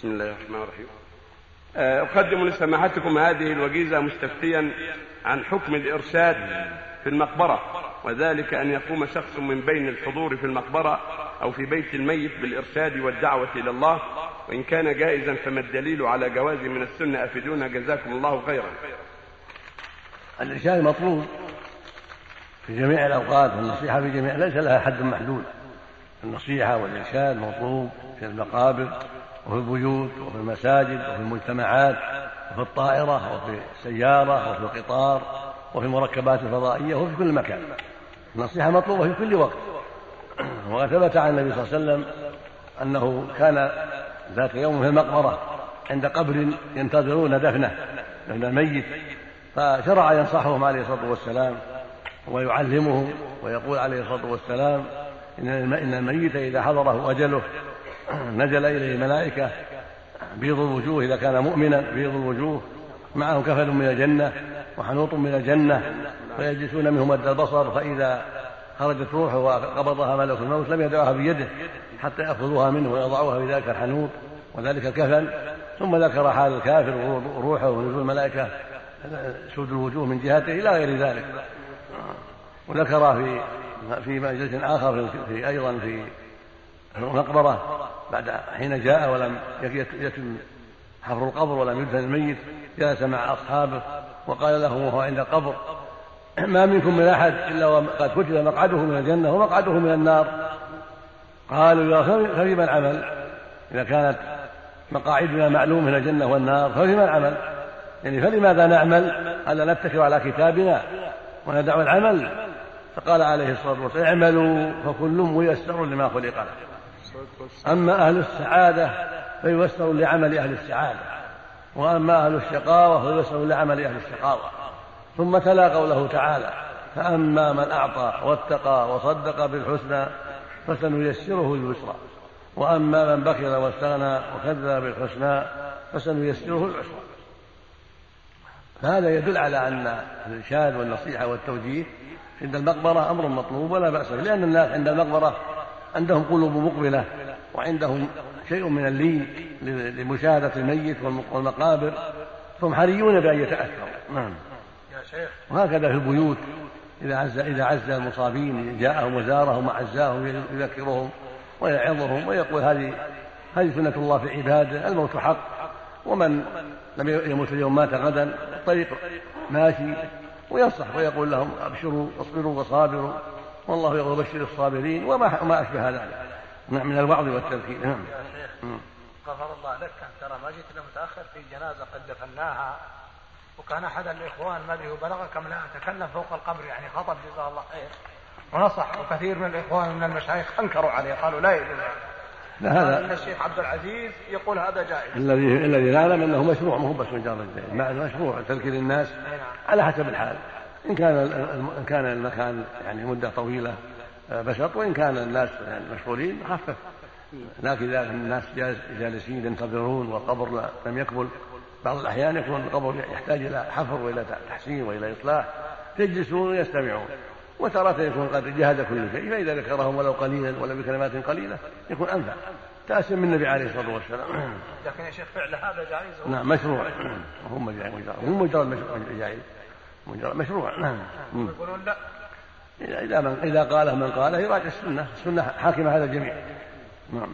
بسم الله الرحمن الرحيم. آه، أقدم لسماحتكم هذه الوجيزة مستفتيا عن حكم الإرشاد في المقبرة وذلك أن يقوم شخص من بين الحضور في المقبرة أو في بيت الميت بالإرشاد والدعوة إلى الله وإن كان جائزا فما الدليل على جواز من السنة. أفيدونا جزاكم الله خيرا. الإرشاد مطلوب في جميع الأوقات والنصيحة في جميع ليس لها حد محدود. النصيحة والإرشاد مطلوب في المقابر وفي البيوت وفي المساجد وفي المجتمعات وفي الطائرة وفي السيارة وفي القطار وفي المركبات الفضائية وفي كل مكان. النصيحة مطلوبة في كل وقت. وثبت عن النبي صلى الله عليه وسلم أنه كان ذات يوم في المقبرة عند قبر ينتظرون دفنه دفن الميت. فشرع ينصحهم عليه الصلاة والسلام ويعلمهم ويقول عليه الصلاة والسلام إن الميت إذا حضره أجله نزل إليه الملائكة بيض الوجوه إذا كان مؤمنا بيض الوجوه. معه كفل من الجنة وحنوط من الجنة فيجلسون منه مد البصر فإذا خرجت روحه وقبضها ملك الموت لم يدعها بيده حتى يأخذوها منه ويضعوها في ذلك الحنوط وذلك الكفن ثم ذكر حال الكافر وروحه ونزول الملائكة سود الوجوه من جهته إلى غير ذلك. وذكر في في مجلس آخر في أيضا في المقبرة بعد حين جاء ولم يتم حفر القبر ولم يدفن الميت جلس مع أصحابه وقال لهم وهو عند القبر ما منكم من أحد إلا وقد كتب مقعده من الجنة ومقعده من النار. قالوا يا ففيما العمل؟ إذا كانت مقاعدنا معلوم من الجنة والنار ففيما العمل؟ يعني فلماذا نعمل؟ ألا نتكل على كتابنا وندع العمل. فقال عليه الصلاة والسلام اعملوا فكل ميسر لما خلق له أما أهل السعادة فييسر لعمل أهل السعادة وأما أهل الشقاوة فييسر لعمل أهل الشقاوة. ثم تلا قوله تعالى فأما من أعطى واتقى وصدق بالحسنى فسنيسره لليسرى وأما من بخل واستغنى وكذب بالحسنى فسنيسره العسرى. فهذا يدل على أن الإرشاد والنصيحة والتوجيه عند المقبرة أمر مطلوب ولا بأس به لأن الناس عند المقبرة عندهم قلوب مقبلة وعندهم شيء من اللين لمشاهدة الميت والمقابر فهم حريون بأن يتأثروا. نعم. يا شيخ. وهكذا في البيوت إذا عز إذا عز المصابين جاءهم وزارهم وعزاهم يذكرهم ويعظهم ويقول هذه هذه سنة الله في عباده الموت حق. ومن لم يموت اليوم مات غدا الطريق ماشي وينصح ويقول لهم ابشروا واصبروا وصابروا. والله يقول بشر الصابرين وما ما أشبه ذلك. من الوعظ والتذكير. نعم. يا شيخ غفر الله لك. ترى ما جئت متأخر في جنازة قد دفناها. وكان أحد الإخوان ما هو بلغك لا. تكلم فوق القبر يعني خطب جزاه الله خير. ونصح وكثير من الإخوان من المشايخ أنكروا عليه قالوا لا يجوز. لا هذا إن الشيخ عبد العزيز يقول هذا جائز. الذي الذي نعلم أنه مشروع ما هو بس مجرد مشروع تذكير الناس نعم. على حسب الحال. إن كان إن كان المكان يعني مدة طويلة آه، بسط وإن كان الناس يعني مشغولين خفف. لكن إذا الناس جالسين ينتظرون والقبر لم يكمل بعض الأحيان يكون القبر يحتاج إلى حفر وإلى تحسين وإلى إصلاح. يجلسون ويستمعون. وتارة يكون قد جهد كل شيء فإذا ذكرهم ولو قليلا ولو بكلمات قليلة يكون أنفع. تأسم من النبي عليه الصلاة والسلام. لكن يا شيخ فعل هذا جائز؟ نعم مشروع. هو مجرد مو مجرد جائز. مجرد مشروع. نعم. يقولون لا إذا من إذا قاله من قاله يراجع السنة. السنة حاكمة هذا الجميع.